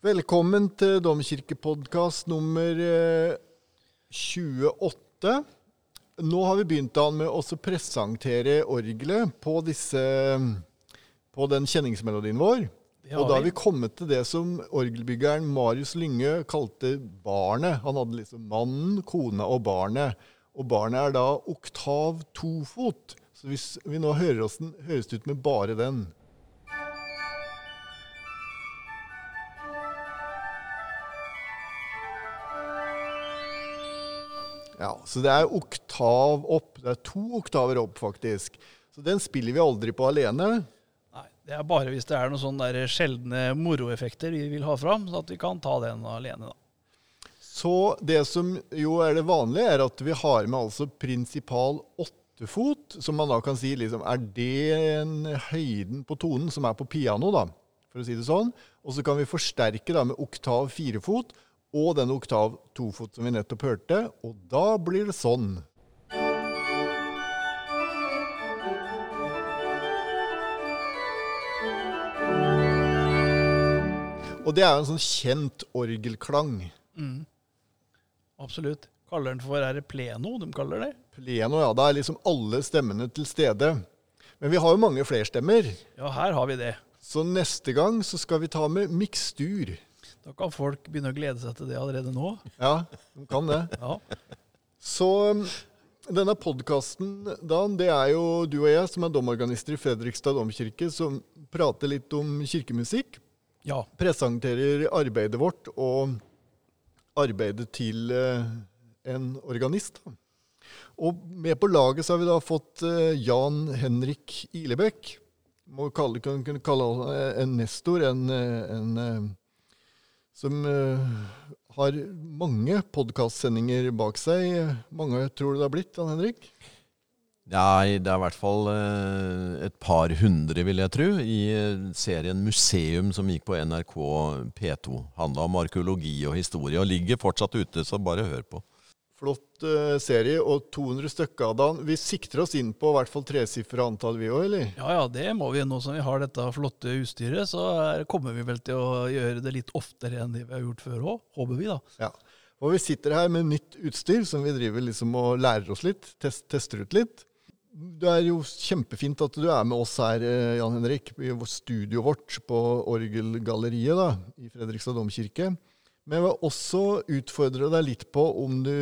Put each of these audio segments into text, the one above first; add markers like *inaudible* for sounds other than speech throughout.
Velkommen til Domkirkepodkast nummer eh, 28. Nå har vi begynt med å presentere orgelet på, disse, på den kjenningsmelodien vår. Og da har vi. vi kommet til det som orgelbyggeren Marius Lynge kalte barnet. Han hadde liksom mannen, kona og barnet. Og barnet er da oktav tofot. Så hvis vi nå hører oss den, høres det ut med bare den. Ja, Så det er oktav opp. Det er to oktaver opp, faktisk. Så den spiller vi aldri på alene. Nei, det er bare hvis det er noen sånne der sjeldne moroeffekter vi vil ha fram, så at vi kan ta den alene. da. Så det som jo er det vanlige, er at vi har med altså prinsipal åttefot, som man da kan si liksom, er det en høyden på tonen som er på piano, da, for å si det sånn. Og så kan vi forsterke da med oktav firefot og den oktav tofot som vi nettopp hørte, og da blir det sånn. Og det er jo en sånn kjent orgelklang. Mm. Absolutt. Kaller den for Er det pleno de kaller det? Pleno, ja. Da er liksom alle stemmene til stede. Men vi har jo mange flerstemmer, Ja, her har vi det. så neste gang så skal vi ta med mikstur. Da kan folk begynne å glede seg til det allerede nå. Ja, de kan det. Ja, Så um, denne podkasten, Dan, det er jo du og jeg som er domorganister i Fredrikstad domkirke, som prater litt om kirkemusikk. ja. Presenterer arbeidet vårt og arbeidet til eh, en organist. Og med på laget så har vi da fått eh, Jan Henrik Ilebekk. Må kalle, kan kalle han eh, en nestor, en, en som eh, har mange podkastsendinger bak seg. Mange tror du det har blitt, Dan Henrik? Nei, det er i hvert fall eh, et par hundre, vil jeg tro, i eh, serien Museum som gikk på NRK P2. Handla om arkeologi og historie, og ligger fortsatt ute, så bare hør på. Flott uh, serie, og 200 stykker av den. Vi sikter oss inn på i hvert fall tresifra antall, vi òg, eller? ja, ja, det må vi. Nå som vi har dette flotte utstyret, så er, kommer vi vel til å gjøre det litt oftere enn det vi har gjort før òg. Håper vi, da. Ja. Og vi sitter her med nytt utstyr som vi driver liksom og lærer oss litt, test, tester ut litt. Det er jo kjempefint at du er med oss her, eh, Jan Henrik, i studioet vårt på Orgelgalleriet da, i Fredrikstad domkirke. Men jeg vil også utfordre deg litt på om du,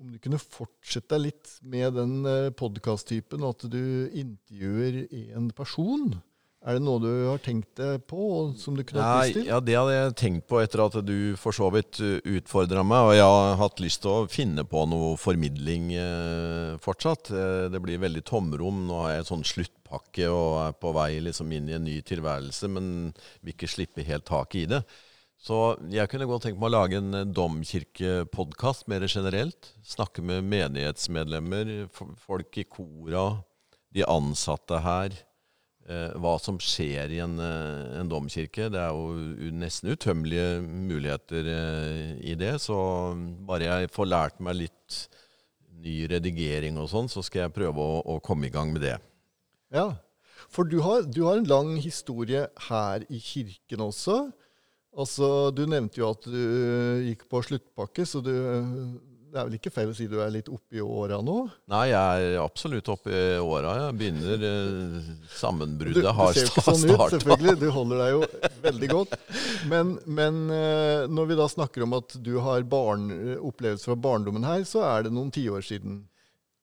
om du kunne fortsette litt med den podkast-typen, at du intervjuer en person. Er det noe du har tenkt deg på, som du kunne hatt lyst til? ja, Det hadde jeg tenkt på etter at du for så vidt utfordra meg. Og jeg har hatt lyst til å finne på noe formidling eh, fortsatt. Eh, det blir veldig tomrom. Nå har jeg en sånn sluttpakke og er på vei liksom inn i en ny tilværelse, men vil ikke slippe helt taket i det. Så jeg kunne godt tenke meg å lage en eh, domkirkepodkast mer generelt. Snakke med menighetsmedlemmer, folk i kora, de ansatte her eh, hva som skjer i en, eh, en domkirke. Det er jo nesten utømmelige muligheter i det. Så bare jeg får lært meg litt ny redigering og sånn, så skal jeg prøve å, å komme i gang med det. Ja, for du har, du har en lang historie her i kirken også. Altså, Du nevnte jo at du gikk på sluttpakke, så du, det er vel ikke feil å si du er litt oppi åra nå? Nei, jeg er absolutt oppi åra. Jeg begynner eh, har starta. du ser jo ikke sånn ut, selvfølgelig. Du holder deg jo veldig godt. Men, men eh, når vi da snakker om at du har barn, opplevelse fra barndommen her, så er det noen tiår siden.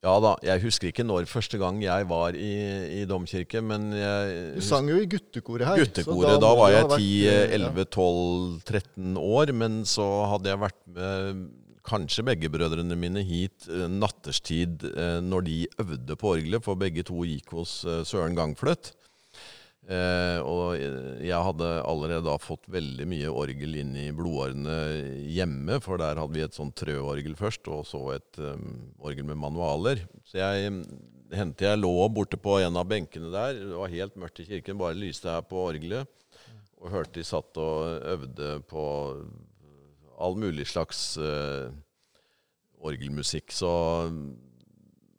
Ja da, jeg husker ikke når første gang jeg var i, i domkirke, men jeg Du sang jo i guttekoret her. Guttekoret. Da, må var jeg ha vært, eh, 10-11-12-13 år, men så hadde jeg vært med kanskje begge brødrene mine hit eh, natterstid eh, når de øvde på orgelet, for begge to gikk hos Søren Gangfløt. Eh, og jeg hadde allerede da fått veldig mye orgel inn i blodårene hjemme, for der hadde vi et sånn trøorgel først, og så et um, orgel med manualer. Så jeg hendte jeg lå borte på en av benkene der, det var helt mørkt i kirken, bare lyste her på orgelet, og hørte de satt og øvde på all mulig slags uh, orgelmusikk. Så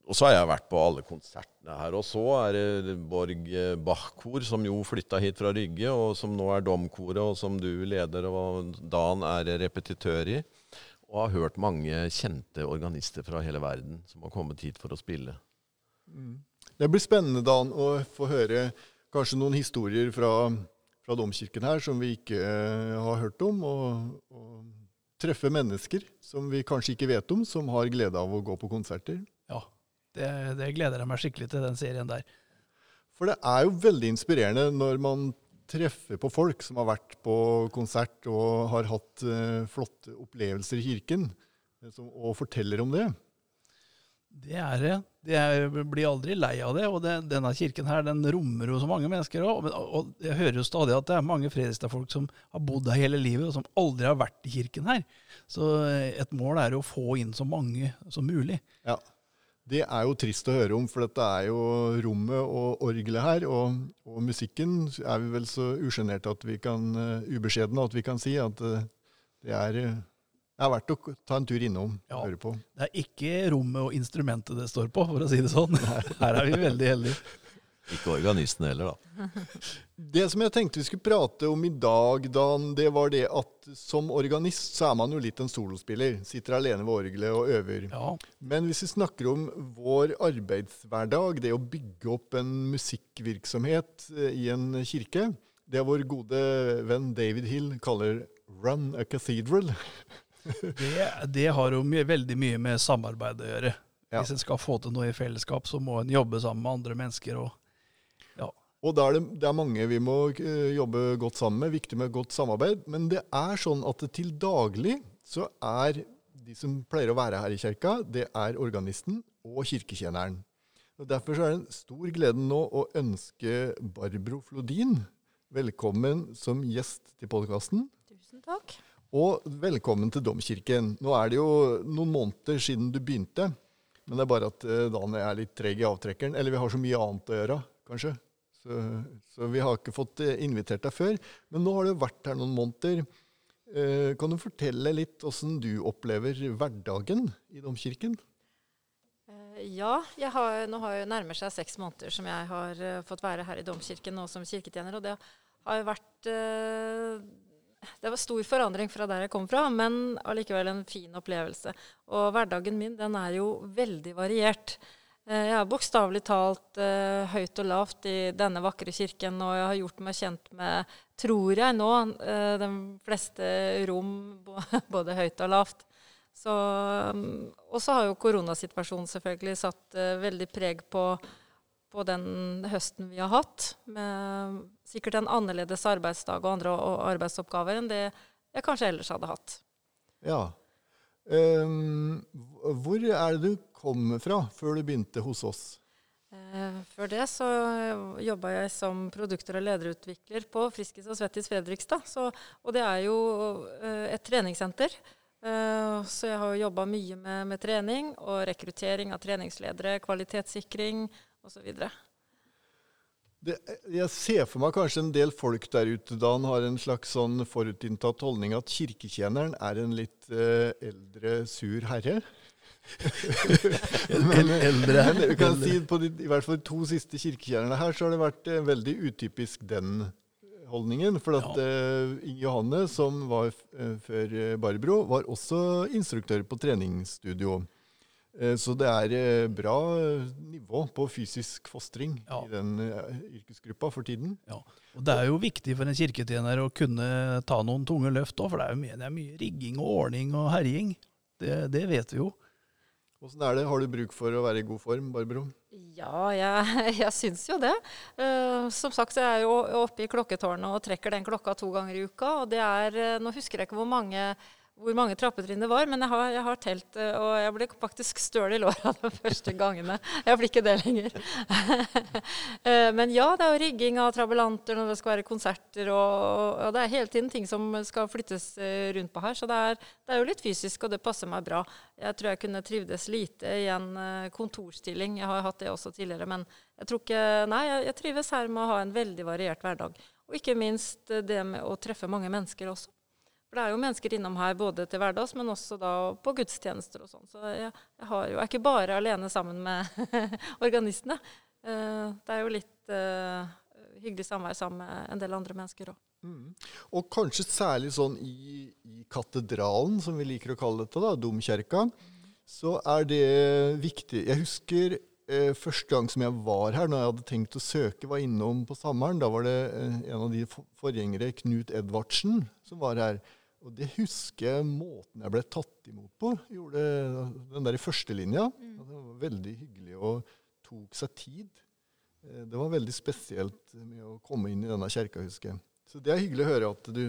og så har jeg vært på alle konsertene her. Og så er det Borg eh, Bach-kor, som jo flytta hit fra Rygge, og som nå er domkoret, og som du leder, og Dan er repetitør i. Og har hørt mange kjente organister fra hele verden som har kommet hit for å spille. Mm. Det blir spennende, Dan, å få høre kanskje noen historier fra, fra domkirken her som vi ikke uh, har hørt om. og, og treffe mennesker som vi kanskje ikke vet om, som har glede av å gå på konserter. Det, det, gleder jeg meg skikkelig til, den serien der. For det er jo veldig inspirerende når man treffer på folk som har vært på konsert og har hatt uh, flotte opplevelser i kirken, uh, som, og forteller om det. Det er det. Jeg blir aldri lei av det. Og det, denne kirken her, den rommer jo så mange mennesker òg. Og, og, jeg hører jo stadig at det er mange Fredrikstad-folk som har bodd her hele livet, og som aldri har vært i kirken her. Så eh, et mål er jo å få inn så mange som mulig. Ja. Det er jo trist å høre om, for dette er jo rommet og orgelet her. Og, og musikken er vi vel så usjenerte at vi kan uh, ubeskjedne at vi kan si at uh, det er uh, det er verdt å ta en tur innom og ja, høre på. Det er ikke rommet og instrumentet det står på, for å si det sånn. *laughs* Her er vi veldig heldige. Ikke organisten heller, da. Det som jeg tenkte vi skulle prate om i dag, Dan, det var det at som organist så er man jo litt en solospiller. Sitter alene ved orgelet og øver. Ja. Men hvis vi snakker om vår arbeidshverdag, det å bygge opp en musikkvirksomhet eh, i en kirke, det vår gode venn David Hill kaller 'run a cathedral'. *laughs* det, det, har jo mye, veldig mye med samarbeid å gjøre. Ja. Hvis en skal få til noe i fellesskap, så må en jobbe sammen med andre mennesker. og og da er det, det, er mange vi må uh, jobbe godt sammen med. Viktig med godt samarbeid. Men det er sånn at til daglig så er de som pleier å være her i kirka, det er organisten og kirketjeneren. Og Derfor så er det en stor glede nå å ønske Barbro Flodin velkommen som gjest til podkasten. Tusen takk. Og velkommen til Domkirken. Nå er det jo noen måneder siden du begynte. Men det er bare at Daniel Dan er litt treg i avtrekkeren. Eller vi har så mye annet å gjøre, kanskje. Så, så, vi har ikke fått eh, invitert deg før. Men nå har du vært her noen måneder. Eh, kan du fortelle litt åssen du opplever hverdagen i domkirken? Eh, ja, har, nå har jeg nærmer seg seks måneder som jeg har fått være her i domkirken nå som kirketjener. Og det har vært Det var stor forandring fra der jeg kom fra, men allikevel en fin opplevelse. Og hverdagen min den er jo veldig variert. Eh, jeg har bokstavelig talt eh, høyt og lavt i denne vakre kirken, og jeg har gjort meg kjent med, tror jeg nå, eh, de fleste rom, *laughs* både høyt og lavt. Så, um, og så har jo koronasituasjonen selvfølgelig satt eh, veldig preg på, på, den høsten vi har hatt. Med sikkert en annerledes arbeidsdag og andre arbeidsoppgaver enn det jeg kanskje ellers hadde hatt. Ja. Um, hvor er det du kom fra før du begynte hos oss? Eh, før det så jobba jeg som produkter- og lederutvikler på Friskis og Svettis Fredrikstad. Så, og det er jo eh, et treningssenter. Eh, så jeg har jobba mye med, med, trening og rekruttering av treningsledere, kvalitetssikring osv. Det, jeg ser for meg kanskje en del folk der ute da han har en slags sånn forutinntatt holdning at kirketjeneren er en litt eh, eldre, sur herre. *laughs* men, eldre, men du kan si på de, i hvert fall de to siste kirketjenerne her, så har det vært eh, veldig utypisk den holdningen. For at Inge Johanne, som var før Barbro, var også instruktør på treningsstudio. Eh, så det er eh, bra nivå på fysisk fostring ja. i den eh, yrkesgruppa for tiden. Ja. Og Det er jo viktig for en kirketjener å kunne ta noen tunge løft òg, for det er jo mye, det er mye, rigging og ordning og herjing. Det, det vet vi jo. Åssen er det? Har du bruk for å være i god form, Barbro? Ja, jeg, *laughs* jeg syns jo det. Uh, som sagt så er jeg jo oppe i klokketårnet og trekker den klokka to ganger i uka. og det er, Nå husker jeg ikke hvor mange hvor mange trappetrinn det var, men jeg har, jeg har, telt, eh, og jeg ble faktisk støl i låra de første gangene. Jeg blir ikke det lenger. *laughs* Eh, men ja, det er jo rigging av trabelanter når det skal være konserter, og, og, det er hele tiden ting som skal flyttes eh, rundt på her. Så det er, det er, jo litt fysisk, og det passer meg bra. Jeg tror jeg kunne trivdes lite i en kontorstilling. Jeg har hatt det også tidligere, men jeg tror ikke Nei, jeg, trives her med å ha en veldig variert hverdag. Og ikke minst det med å treffe mange mennesker også. For det er jo mennesker innom her både til hverdags, men også da på gudstjenester og sånn. Så jeg, jeg, jo, jeg er ikke bare alene sammen med *laughs* organistene. Uh, det er jo litt uh, hyggelig samvær sammen med en del andre mennesker òg. Mm. Og kanskje særlig sånn i, i, katedralen, som vi liker å kalle dette, da, domkjerka, mm. så er det viktig. Jeg husker eh, første gang som jeg var her, når jeg hadde tenkt å søke, var innom på sommeren. Da var det eh, en av de forgjengere, Knut Edvardsen, som var her. Og det husker jeg måten jeg ble tatt imot på. Gjorde Den der i førstelinja. Mm. Det var veldig hyggelig og tok seg tid. Eh, det var veldig spesielt med å komme inn i denne kjerka, husker jeg. Så det er hyggelig å høre at du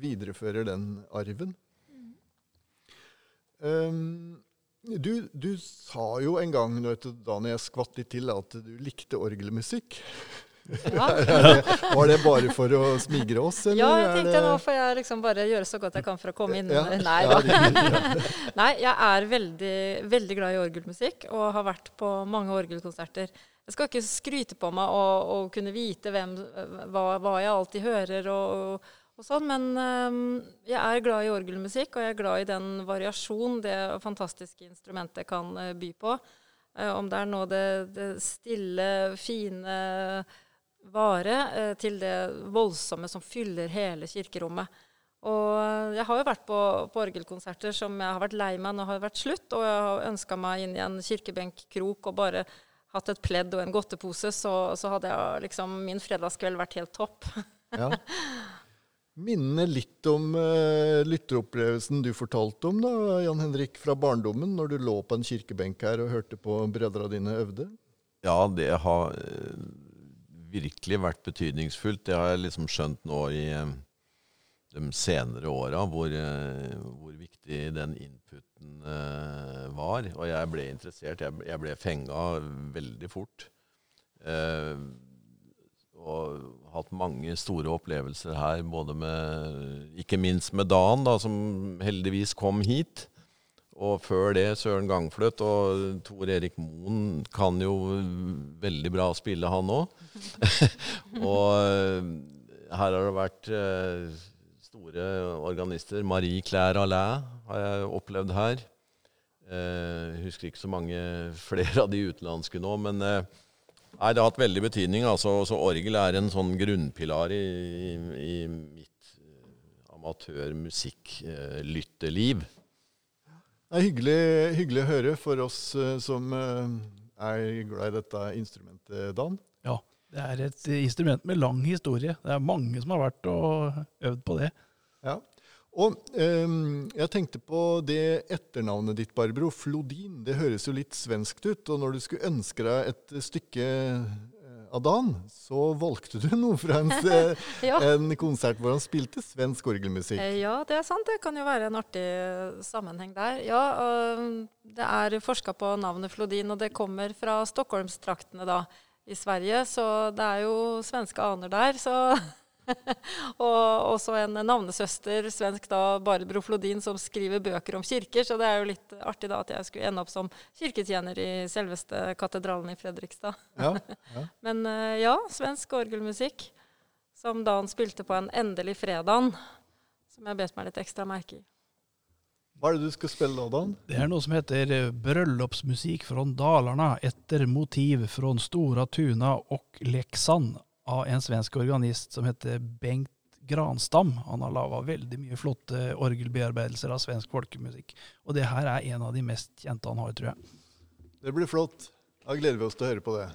viderefører den arven. Mm. Um, du, du, sa jo en gang da jeg skvatt litt til, at du likte orgelmusikk. Ja. *laughs* var det bare for å smigre oss? Eller? Ja, jeg tenkte nå får jeg liksom bare gjøre så godt jeg kan for å komme inn. Ja. *laughs* Nei da. *laughs* Nei, jeg er veldig, veldig glad i orgelmusikk og har vært på mange orgelkonserter. Jeg skal ikke skryte på meg og kunne vite hvem, hva, hva, jeg alltid hører. og, og og sånn, Men um, jeg er glad i orgelmusikk, og jeg er glad i den variasjon det fantastiske instrumentet kan uh, by på. Uh, om det er nå det, det stille, fine vare uh, til det voldsomme som fyller hele kirkerommet. Og jeg har jo vært på, på, orgelkonserter som jeg har vært lei meg når det har vært slutt, og jeg har ønska meg inn i en kirkebenkkrok og bare hatt et pledd og en godtepose, så, så hadde jeg liksom min fredagskveld vært helt topp. Ja. *laughs* minne litt om uh, lytteropplevelsen du fortalte om, da, Jan Henrik, fra barndommen, når du lå på en kirkebenk her og hørte på brødra dine øvde? Ja, det har uh, virkelig vært betydningsfullt. Det har jeg liksom skjønt nå i uh, de senere åra, hvor, hvor, viktig den inputen var. Og jeg ble interessert. Jeg, jeg ble fenga veldig fort. Uh, og hatt mange store opplevelser her, både med Ikke minst med Dan, da, som heldigvis kom hit. Og før det Søren Gangfløt og Tor Erik Moen kan jo veldig bra spille, han òg. *laughs* og eh, her har det vært eh, store organister. Marie Claire Allais har jeg opplevd her. Jeg eh, husker ikke så mange *laughs* flere av de utenlandske nå, men Nei, det har hatt veldig betydning. Altså, så orgel er en sånn grunnpilar i, i, i mitt amatørmusikklytteliv. Det er hyggelig, hyggelig, å høre for oss uh, som uh, er glad i dette instrumentet, Dan. Ja, det er et instrument med lang historie. Det er mange som har vært og øvd på det. Ja, og um, jeg tenkte på det etternavnet ditt, Barbro. Flodin. Det høres jo litt svenskt ut. Og når du skulle ønske deg et stykke eh, av Dan, så valgte du noe fra en, *laughs* ja. en konsert hvor han spilte svensk orgelmusikk. Eh, ja, det er sant. Det kan jo være en artig sammenheng der. Ja, det er forska på navnet Flodin, og det kommer fra Stockholmstraktene da, i Sverige. Så det er jo svenske aner der. så... *laughs* *laughs* og også en navnesøster, svensk da, Barbro Flodin, som skriver bøker om kirker. Så det er jo litt artig da at jeg skulle ende opp som kirketjener i selveste katedralen i Fredrikstad. Ja, ja. *laughs* Men eh, ja, svensk orgelmusikk. Som da han spilte på en endelig fredag, som jeg bet meg litt ekstra merke i. Hva er det du skal spille da, Dan? Det er noe som heter 'Bryllupsmusikk fra Dalarna etter motiv fra Stora Tuna og Leksand av en svensk organist som heter Bengt Granstam. Han har laga veldig mye flotte orgelbearbeidelser av svensk folkemusikk. Og det her er en av de mest kjente han har, tror jeg. Det blir flott. Da gleder vi oss til å høre på det.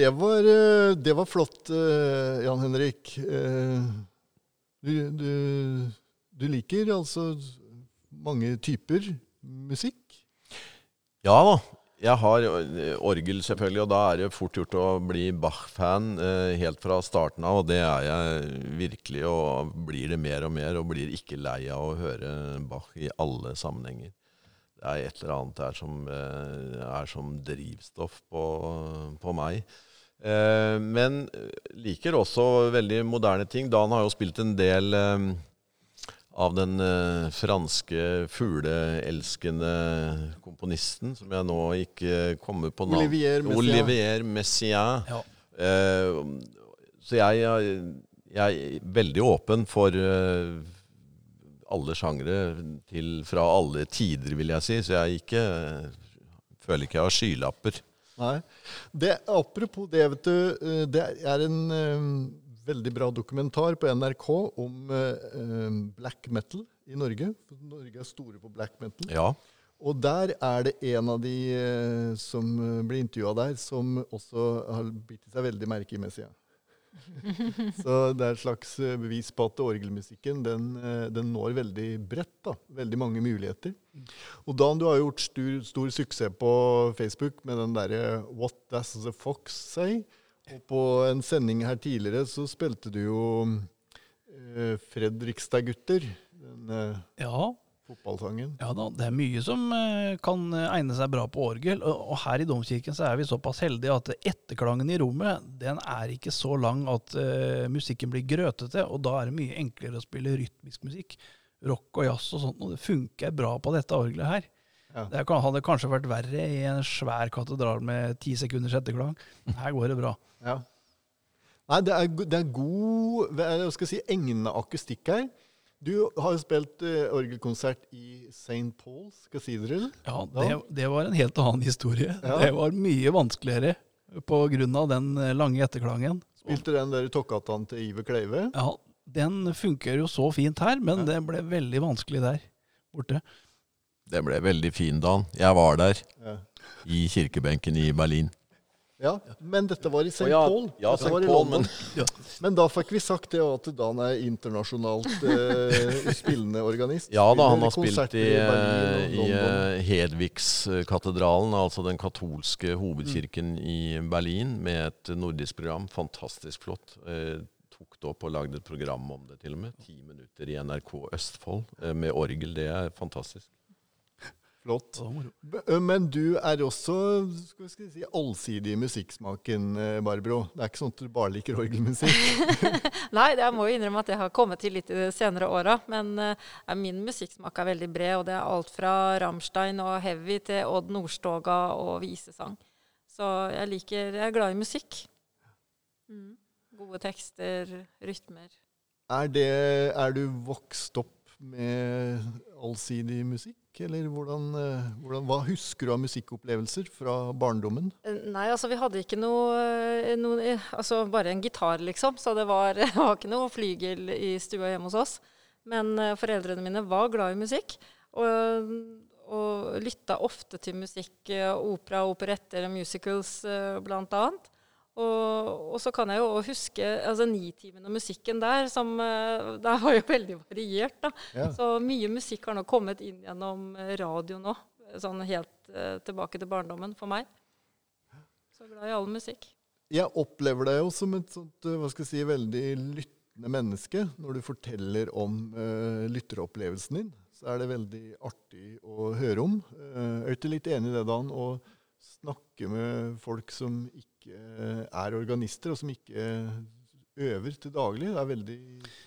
Det var, eh, det var flott, eh, Jan Henrik. Eh, Du, du, du liker altså mange typer musikk? Ja da. Jeg har orgel, selvfølgelig, og da er det fort gjort å bli Bach-fan helt fra starten av. Og det er jeg virkelig, og blir det mer og mer, og blir ikke lei av å høre Bach i alle sammenhenger. Det er et eller annet der som eh, er som drivstoff på, på meg. Eh, men liker også veldig moderne ting. Dan har jo spilt en del eh, av den eh, franske fugleelskende komponisten, som jeg nå ikke kommer på navn. Olivier Messiaen. Olivier Messiaen. Ja. Eh, så jeg, jeg, jeg er veldig åpen for eh, alle sjangre til fra alle tider, vil jeg si. Så jeg ikke, føler ikke jeg har skylapper. Nei. Det, apropos det, vet du. eh, Det er en um, veldig bra dokumentar på NRK om uh, black metal i Norge. Norge er store på black metal. Ja. Og der er det en av de uh, som blir intervjua der, som også har bitt seg veldig merke i Messia. *laughs* Så det er et slags eh, bevis på at orgelmusikken den, eh, den når veldig bredt. da, Veldig mange muligheter. Og Dan, du har gjort stor, stor suksess på Facebook med den derre What Does The Fox Say? Og på en sending her tidligere så spilte du jo eh, Fredrikstad-gutter. Eh, Ja, fotballsangen. ja da, det er mye som eh, kan eh, egne seg bra på orgel. Og, her i Domkirken så er vi såpass heldige at etterklangen i rommet den er ikke så lang at eh, musikken blir grøtete, og da er det mye enklere å spille rytmisk musikk. Rock og jazz og sånt, og det funker bra på dette orgelet her. Ja. Det hadde kanskje vært verre i en svær katedral med ti sekunders etterklang. Her går det bra. Ja. Nei, det er, det er god hva skal jeg si, egna akustikk her. Du har jo spilt uh, orgelkonsert i St. Paul's Cathedral. Ja, det, det var en helt annen historie. Ja. Det var mye vanskeligere av den eh, lange etterklangen. Spilte den der Tokkatan til Iver Kleive. Ja, den funker jo så fint her, men det ble veldig vanskelig der borte. Det ble veldig fin, Dan. Jeg var der, Ja. i kirkebenken i Berlin. Ja, men dette var i St. Ja, Paul. ja, St. Paul, men... Ja. Men da fikk vi sagt det at Dan er internasjonalt eh, spillende organist. Ja da, han har spilt i, i, og i eh, Hedvigskatedralen, altså den katolske hovedkirken i Berlin, med et nordisk program. Fantastisk flott. Eh, tok det opp og lagde et program om det, til og med. Ti minutter i NRK Østfold eh, med orgel. Det er fantastisk. Flott. Men du er også skal vi si, allsidig i musikksmaken, Barbro. Det er ikke sånn at du bare liker orgelmusikk. *laughs* Nei, jeg må jo innrømme at jeg har kommet til litt i de senere åra. Men uh, min musikksmak er veldig bred, og det er alt fra Rammstein og heavy til Odd Nordstoga og visesang. Så jeg liker Jeg er glad i musikk. Mm. Gode tekster, rytmer. Er, det, er du vokst opp med allsidig musikk, eller hvordan, eh, hvordan, hva husker du av musikkopplevelser fra barndommen? Eh, Nei, altså vi hadde ikke noe, eh, noe Altså bare en gitar, liksom. Så det var, *laughs* det var ikke noe flygel i stua hjemme hos oss. Men foreldrene mine var glad i musikk. Og, og lytta ofte til musikk. Opera, operetter, musicals blant annet. Og, og så kan jeg jo også huske altså Nitimen og musikken der, som eh, Det var jo *laughs* veldig variert, da. Ja. Så mye musikk har nå kommet inn gjennom eh, radio nå. Sånn helt eh, tilbake til barndommen for meg. Så glad i all musikk. Jeg opplever deg jo som et sånt, eh, hva skal jeg si, veldig lyttende menneske. Når du forteller om eh, lytteropplevelsen din, så er det veldig artig å høre om. Uh, er du ikke litt enig i det, Dan? Å snakke med folk som ikke eh, er organister, og som ikke øver til daglig. Det er veldig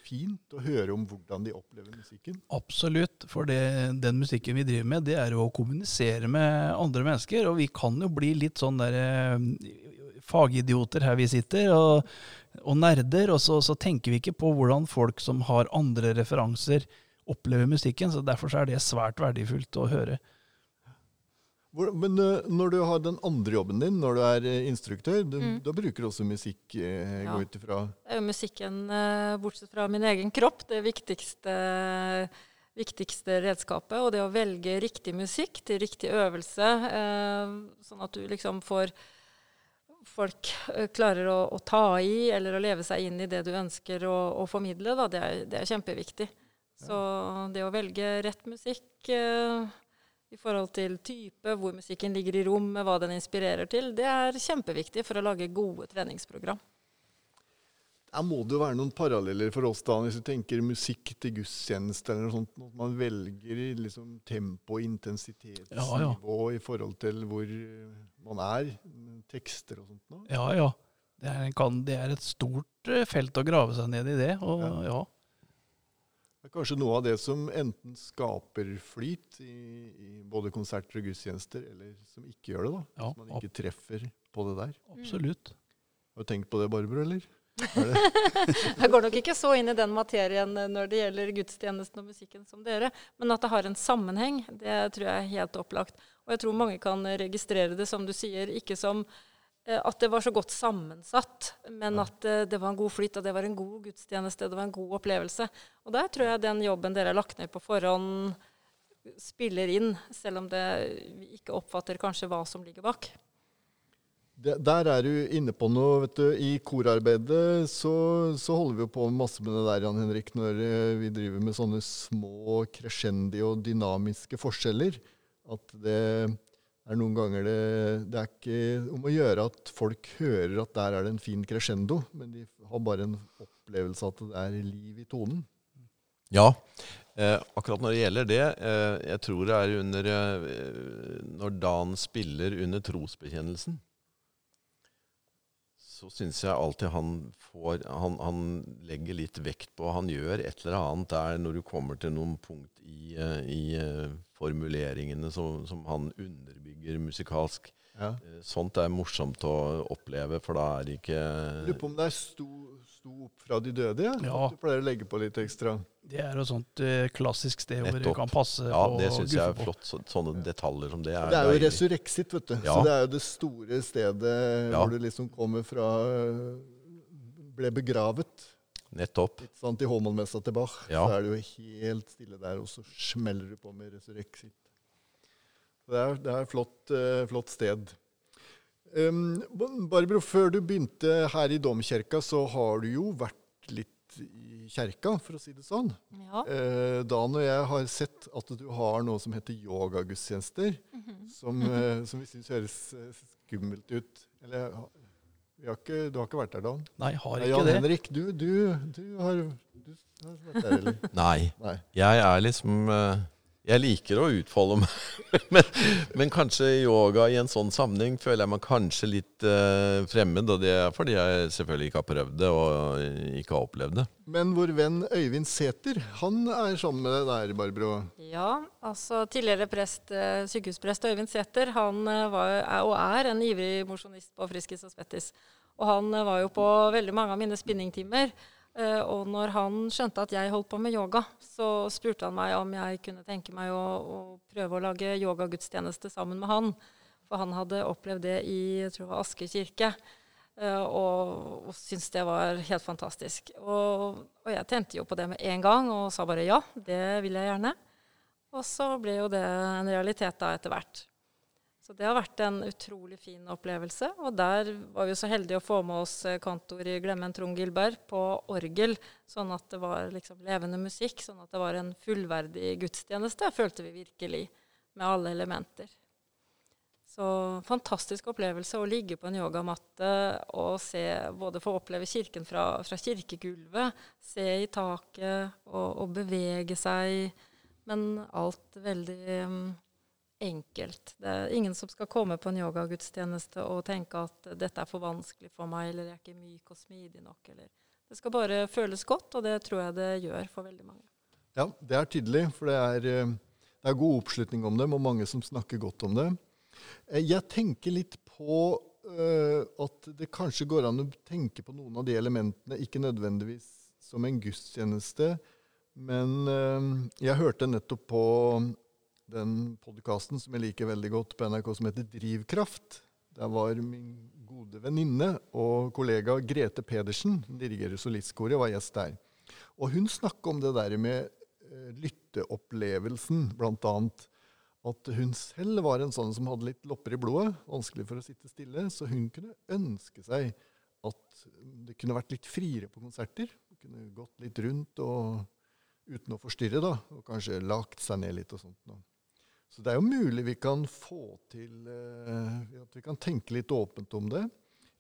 fint å høre om hvordan de opplever musikken. Absolutt, for det, den musikken vi driver med, det er jo å kommunisere med andre mennesker. Og vi kan jo bli litt sånn der eh, fagidioter her vi sitter, og, og nerder. Og så, så tenker vi ikke på hvordan folk som har andre referanser, opplever musikken. Så derfor så er det svært verdifullt å høre. Men eh, når du har den andre jobben din, når du er eh, instruktør, du, Mm. da bruker du også musikk, eh, Ja. gå ut ifra Det er jo musikken, eh, bortsett fra min egen kropp, det viktigste, viktigste redskapet. Og det å velge riktig musikk til riktig øvelse, eh, sånn at du liksom får, folk klarer å, å, ta i eller å leve seg inn i det du ønsker å, å formidle, da, det, er, det, er, kjempeviktig. Så det å velge rett musikk eh, i forhold til type, hvor musikken ligger i rommet, hva den inspirerer til, det er kjempeviktig for å lage gode treningsprogram. Der må det jo være noen paralleller for oss da, hvis du tenker musikk til gudstjeneste eller noe sånt. At man velger liksom tempo og intensitetsnivå ja, ja. i forhold til hvor man er. Tekster og sånt. Nå. Ja, ja. Det er, kan, det er, et stort eh, felt å grave seg ned i det. Og, ja. Det er kanskje noe av det som enten skaper flyt i, i både konserter og gudstjenester, eller som ikke gjør det. da. Ja, Hvis man ikke treffer på det der. Absolutt. Har du tenkt på det, Barbro, eller? *laughs* jeg går nok ikke så inn i den materien når det gjelder gudstjenesten og musikken som dere, men at det har en sammenheng, det tror jeg er helt opplagt. Og jeg tror mange kan registrere det, som du sier, ikke som at det var så godt sammensatt, men at eh, det var en god flyt, og det var en god gudstjeneste, det var en god opplevelse. Og der tror jeg den jobben dere har lagt ned på forhånd, spiller inn, selv om det, vi ikke oppfatter kanskje hva som ligger bak. Det, der er du inne på noe. vet du. I korarbeidet så, så, holder vi jo på masse med det der, Jan Henrik, når eh, vi driver med sånne små crescendi og dynamiske forskjeller. At det er noen ganger det, det er ikke om å gjøre at folk hører at der er det en fin crescendo, men de har bare en opplevelse av at det er liv i tonen. Ja, eh, akkurat når det gjelder det eh, Jeg tror det er under eh, Når Dan spiller under trosbekjennelsen så syns jeg alltid han får han, han, legger litt vekt på Han gjør et eller annet der når du kommer til noen punkt i, eh, i uh, formuleringene som, som, han underbygger musikalsk. Ja. Uh, sånt er morsomt å oppleve, for da er det ikke Lurer på om det er sto, sto opp fra de døde? Ja? ja. Du pleier å legge på litt ekstra? Det er et sånt uh, klassisk sted Nettopp. hvor du kan passe. Ja, det syns jeg er flott. Så, sånne detaljer som det er. Det er jo resurrexit, vet du. Ja. Så det er jo det store stedet ja. hvor du liksom kommer fra Ble begravet. Nettopp. Litt sånn til Håmannmessa til Bach ja. så er det jo helt stille der, og så smeller du på med resurrexit. Det er, det er et flott, uh, flott sted. Um, Barbro, før du begynte her i domkirka, så har du jo vært litt i kjerka, for å si det sånn. Ja. Eh, Dan og jeg har sett at du har noe som heter yogagudstjenester, mm -hmm. som, eh, som, vi syns høres eh, skummelt ut. Eller har ikke, du har ikke vært der, Dan? Nei, har ikke Jan det. Henrik, du, du, du, har, du, har, vært der, eller? Nei. Nei. Jeg er liksom uh, jeg liker å utfolde meg, *laughs* men, men, kanskje yoga i en sånn sammenheng føler jeg meg kanskje litt uh, fremmed. Og det er fordi jeg selvfølgelig ikke har prøvd det og ikke har opplevd det. Men vår venn Øyvind Sæther, han er sammen med deg der, Barbro? Ja, altså tidligere prest, uh, sykehusprest Øyvind Sæther, han uh, var, er, og er en ivrig mosjonist på Friskis og Spettis. Og han var jo på veldig mange av mine spinningtimer. Uh, og når han skjønte at jeg holdt på med yoga, så spurte han meg om jeg kunne tenke meg å, å prøve å lage yogagudstjeneste sammen med han. For han hadde opplevd det i jeg tror Asker kirke, uh, og, og syntes det var helt fantastisk. Og, og, jeg tente jo på det med en gang og sa bare ja, det vil jeg gjerne. Og så ble jo det en realitet da etter hvert. Så det har vært en utrolig fin opplevelse. Og der var vi så heldige å få med oss eh, kantor i Glemmen Trond Gilberg på orgel, sånn at det var liksom levende musikk, sånn at det var en fullverdig gudstjeneste, følte vi virkelig, med alle elementer. Så fantastisk opplevelse å ligge på en yogamatte og se, både få oppleve kirken fra, fra kirkegulvet, se i taket og, og, bevege seg, men alt veldig um, enkelt. Det er ingen som skal komme på en yogagudstjeneste og tenke at dette er for vanskelig for meg, eller jeg er ikke myk og smidig nok. Eller. Det skal bare føles godt, og det tror jeg det gjør for veldig mange. Ja, det er tydelig, for det er, eh, det er god oppslutning om dem, og mange som snakker godt om det. Eh, jeg tenker litt på øh, at det kanskje går an å tenke på noen av de elementene, ikke nødvendigvis som en gudstjeneste, men øh, jeg hørte nettopp på den podkasten som jeg liker veldig godt på NRK, som heter Drivkraft. Der var min gode venninne og kollega Grete Pedersen, dirigerer solistkoret, var gjest der. Og hun snakka om det der med uh, lytteopplevelsen, blant annet. at hun selv var en sånn som hadde litt lopper i blodet, vanskelig for å sitte stille, så hun kunne ønske seg at det kunne vært litt friere på konserter. Hun kunne gått litt rundt og, uten å forstyrre, da, og kanskje lagt seg ned litt og sånt. Da. Så det er jo mulig vi kan få til eh, at vi kan tenke litt åpent om det.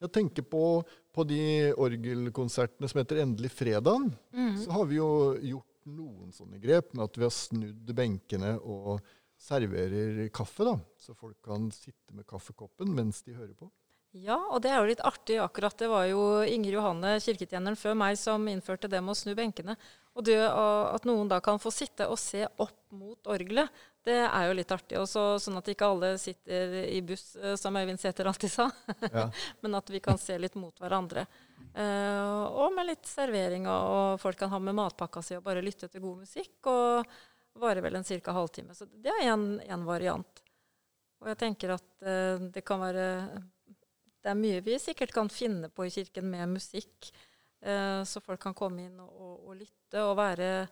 Jeg tenker på, på de orgelkonsertene som heter Endelig fredag. Mm. Så har vi jo gjort noen sånne grep med at vi har snudd benkene og serverer kaffe, da. Så folk kan sitte med kaffekoppen mens de hører på. Ja, og det er jo litt artig akkurat. Det var jo Inger Johanne, kirketjeneren før meg, som innførte det med å snu benkene. Og det at noen da kan få sitte og se opp mot orgelet, det er jo litt artig. Også, sånn at ikke alle sitter i buss, eh, som Øyvind Sæther alltid sa. *laughs* Ja. Men at vi kan se litt mot hverandre. Uh, og med litt servering, og, folk kan ha med matpakka si og bare lytte til god musikk. Og varer vel en ca. halvtime. Så det er en variant. Og jeg tenker at uh, det kan være Det er mye vi sikkert kan finne på i kirken med musikk. uh, så folk kan komme inn og, og, og lytte og være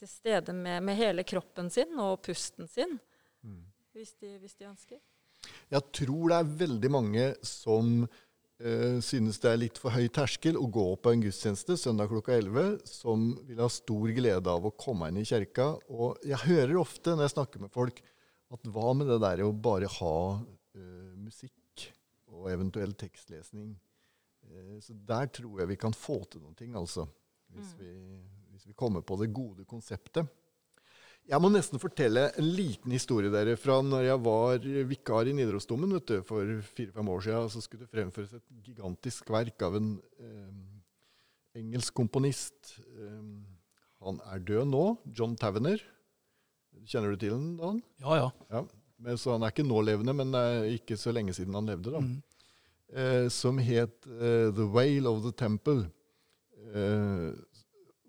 til stede med, med, hele kroppen sin og pusten sin. Mm. Hvis, de, hvis de ønsker. Jeg tror det er veldig mange som eh, synes det er litt for høy terskel å gå på en gudstjeneste søndag klokka 11, som vil ha stor glede av å komme inn i kirka. Og jeg hører ofte når jeg snakker med folk, at hva med det der å bare ha eh, musikk og eventuell tekstlesning? Eh, så der tror jeg vi kan få til noen ting, altså. Hvis, mm. vi, hvis vi kommer på det gode konseptet. Jeg må nesten fortelle en liten historie dere fra når jeg var vikar i Nidarosdomen for fire-fem år siden. Så skulle det fremføres et gigantisk verk av en eh, engelsk komponist. Eh, han er død nå. John Tavener. Kjenner du til den, Dan? Ja, ja. ja. Men, så han er ikke nålevende, men ikke så lenge siden han levde. da. Mm. Eh, som het uh, The Whale of the Temple. Eh,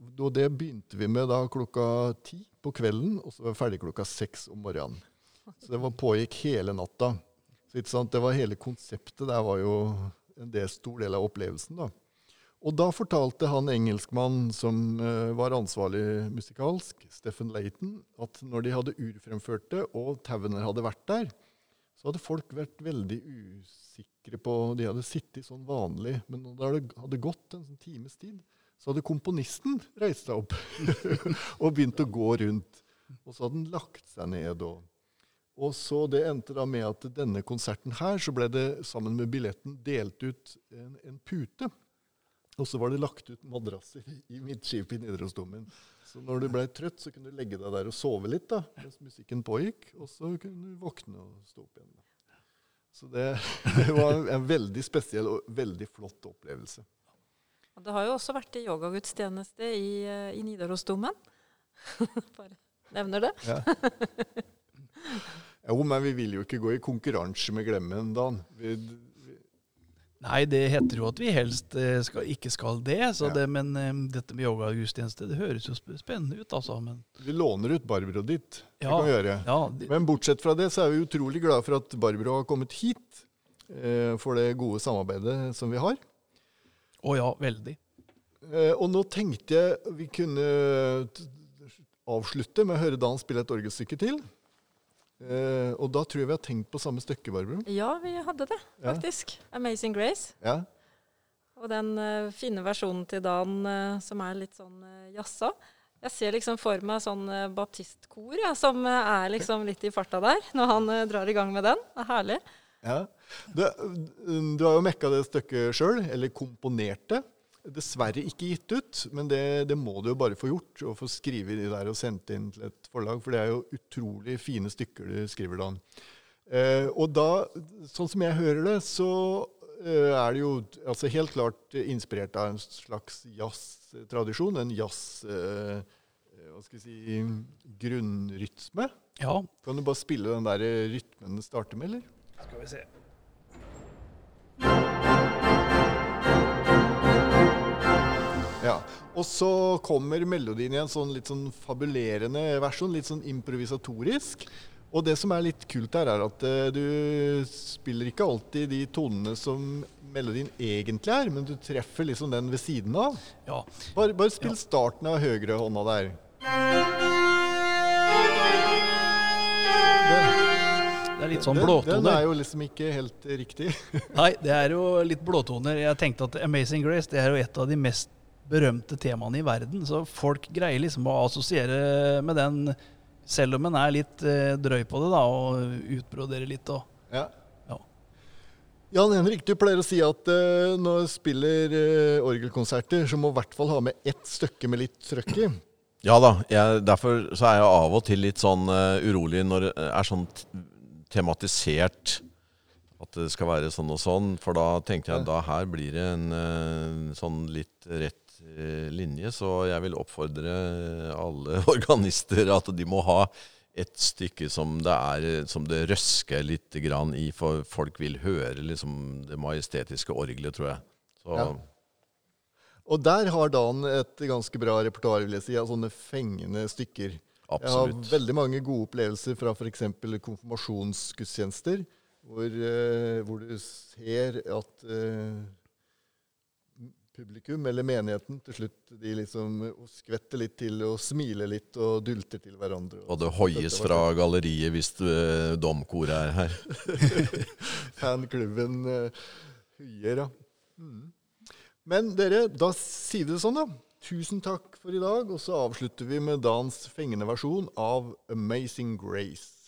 og det begynte vi med da klokka ti på kvelden, og så var vi ferdig klokka seks om morgenen. Så det var, pågikk hele natta. Så Det var hele konseptet der var jo en del, stor del av opplevelsen. da. Og da fortalte han engelskmann som uh, var ansvarlig musikalsk, Steffen Layton, at når de hadde urfremført det, og Tavener hadde vært der, så hadde folk vært veldig usikre på De hadde sittet sånn vanlig, men det hadde gått en sånn times tid, så hadde komponisten reist seg opp *laughs* og begynt å gå rundt. Og så hadde han lagt seg ned. Og, og så Det endte da med at denne konserten her, så ble det sammen med billetten delt ut en, en pute. Og så var det lagt ut madrasser i midtskipet i Nidarosdomen. Så når du ble trøtt, så kunne du legge deg der og sove litt da, mens musikken pågikk. Og så kunne du våkne og stå opp igjen. Så det, *laughs* det var en veldig spesiell og veldig flott opplevelse. Og det har jo også vært i yogagudstjeneste i, eh, i Nidarosdomen. *laughs* Bare nevner det. Ja. jo, men vi vil jo ikke gå i konkurranse med Glemmen, Dan. Vi, vi Nei, det heter jo at vi helst eh, skal, ikke skal det. Ja. det men um, dette med yogagudstjeneste det høres jo spennende ut, altså. Men... Vi låner ut Barbro ditt. Ja, kan vi gjøre. Ja, det... Men bortsett fra det, så er vi utrolig glad for at Barbro har kommet hit. Eh, for det gode samarbeidet som vi har. Å ja, veldig. Eh, og nå tenkte jeg vi kunne avslutte med å høre Dan spille et orgelstykke til. Eh, og da tror jeg vi har tenkt på samme stykke, Barbro. Ja, vi hadde det, faktisk. Ja. 'Amazing Grace'. Ja. Og den uh, fine versjonen til Dan uh, som er litt sånn uh, jazza. Jeg ser liksom for meg sånn uh, baptistkor ja, som er liksom litt i farta der, når han drar i gang med den. Det er herlig. Ja. Du, du, har jo mekka det stykket sjøl, eller komponert det. Dessverre ikke gitt ut, men det, det, må du jo bare få gjort. Og få skrive de der og sendt inn til et forlag, for det er jo utrolig fine stykker du skriver da. Eh, og da, sånn som jeg hører det, så eh, er det jo altså helt klart inspirert av en slags jazztradisjon. En jazz... Eh, hva skal vi si, grunnrytme. Ja. Kan du bare spille den der rytmen det starter med, eller? Skal vi se. Ja, Og så kommer melodien i en sånn litt sånn fabulerende versjon, litt sånn improvisatorisk. Og det som er litt kult her, er at uh, du spiller ikke alltid de tonene som melodien egentlig er, men du treffer liksom den ved siden av. Ja. Bare, bare spill ja. starten av høyrehånda der. Det er litt sånn Den, den blåtoner. er jo liksom ikke helt riktig. *laughs* Nei, det er jo litt blåtoner. Jeg tenkte at Amazing Grace det er jo et av de mest berømte temaene i verden. Så folk greier liksom å assosiere med den, selv om en er litt eh, drøy på det, da, og utbroderer litt. og Ja. Ja. Jan Henrik, du pleier å si at uh, når du spiller uh, orgelkonserter, så må du i hvert fall ha med ett stykke med litt trøkk i. Ja da, jeg, derfor så er jeg av og til litt sånn uh, urolig når det er sånn tematisert at det skal være sånn og sånn. For da tenkte jeg da her blir det en eh, sånn litt rett eh, linje. Så jeg vil oppfordre alle *laughs* organister at de må ha et stykke som det er som det røsker litt grann i, for folk vil høre liksom det majestetiske orgelet, tror jeg. Så Ja. Og der har Dan et ganske bra repertoar, vil jeg si, av sånne fengende stykker. Jeg har veldig mange gode opplevelser fra f.eks. konfirmasjonsgudstjenester, hvor, eh, hvor du ser at eh, publikum, eller menigheten, til slutt de liksom skvetter litt til og smiler litt og dulter til hverandre. Og det hoies fra galleriet hvis uh, domkoret er her. *laughs* Fanklubben uh, huier, ja. Mm. Men dere, da sier vi det sånn, da. Tusen takk for i dag. Og så avslutter vi med Dans fengende versjon av Amazing Grace.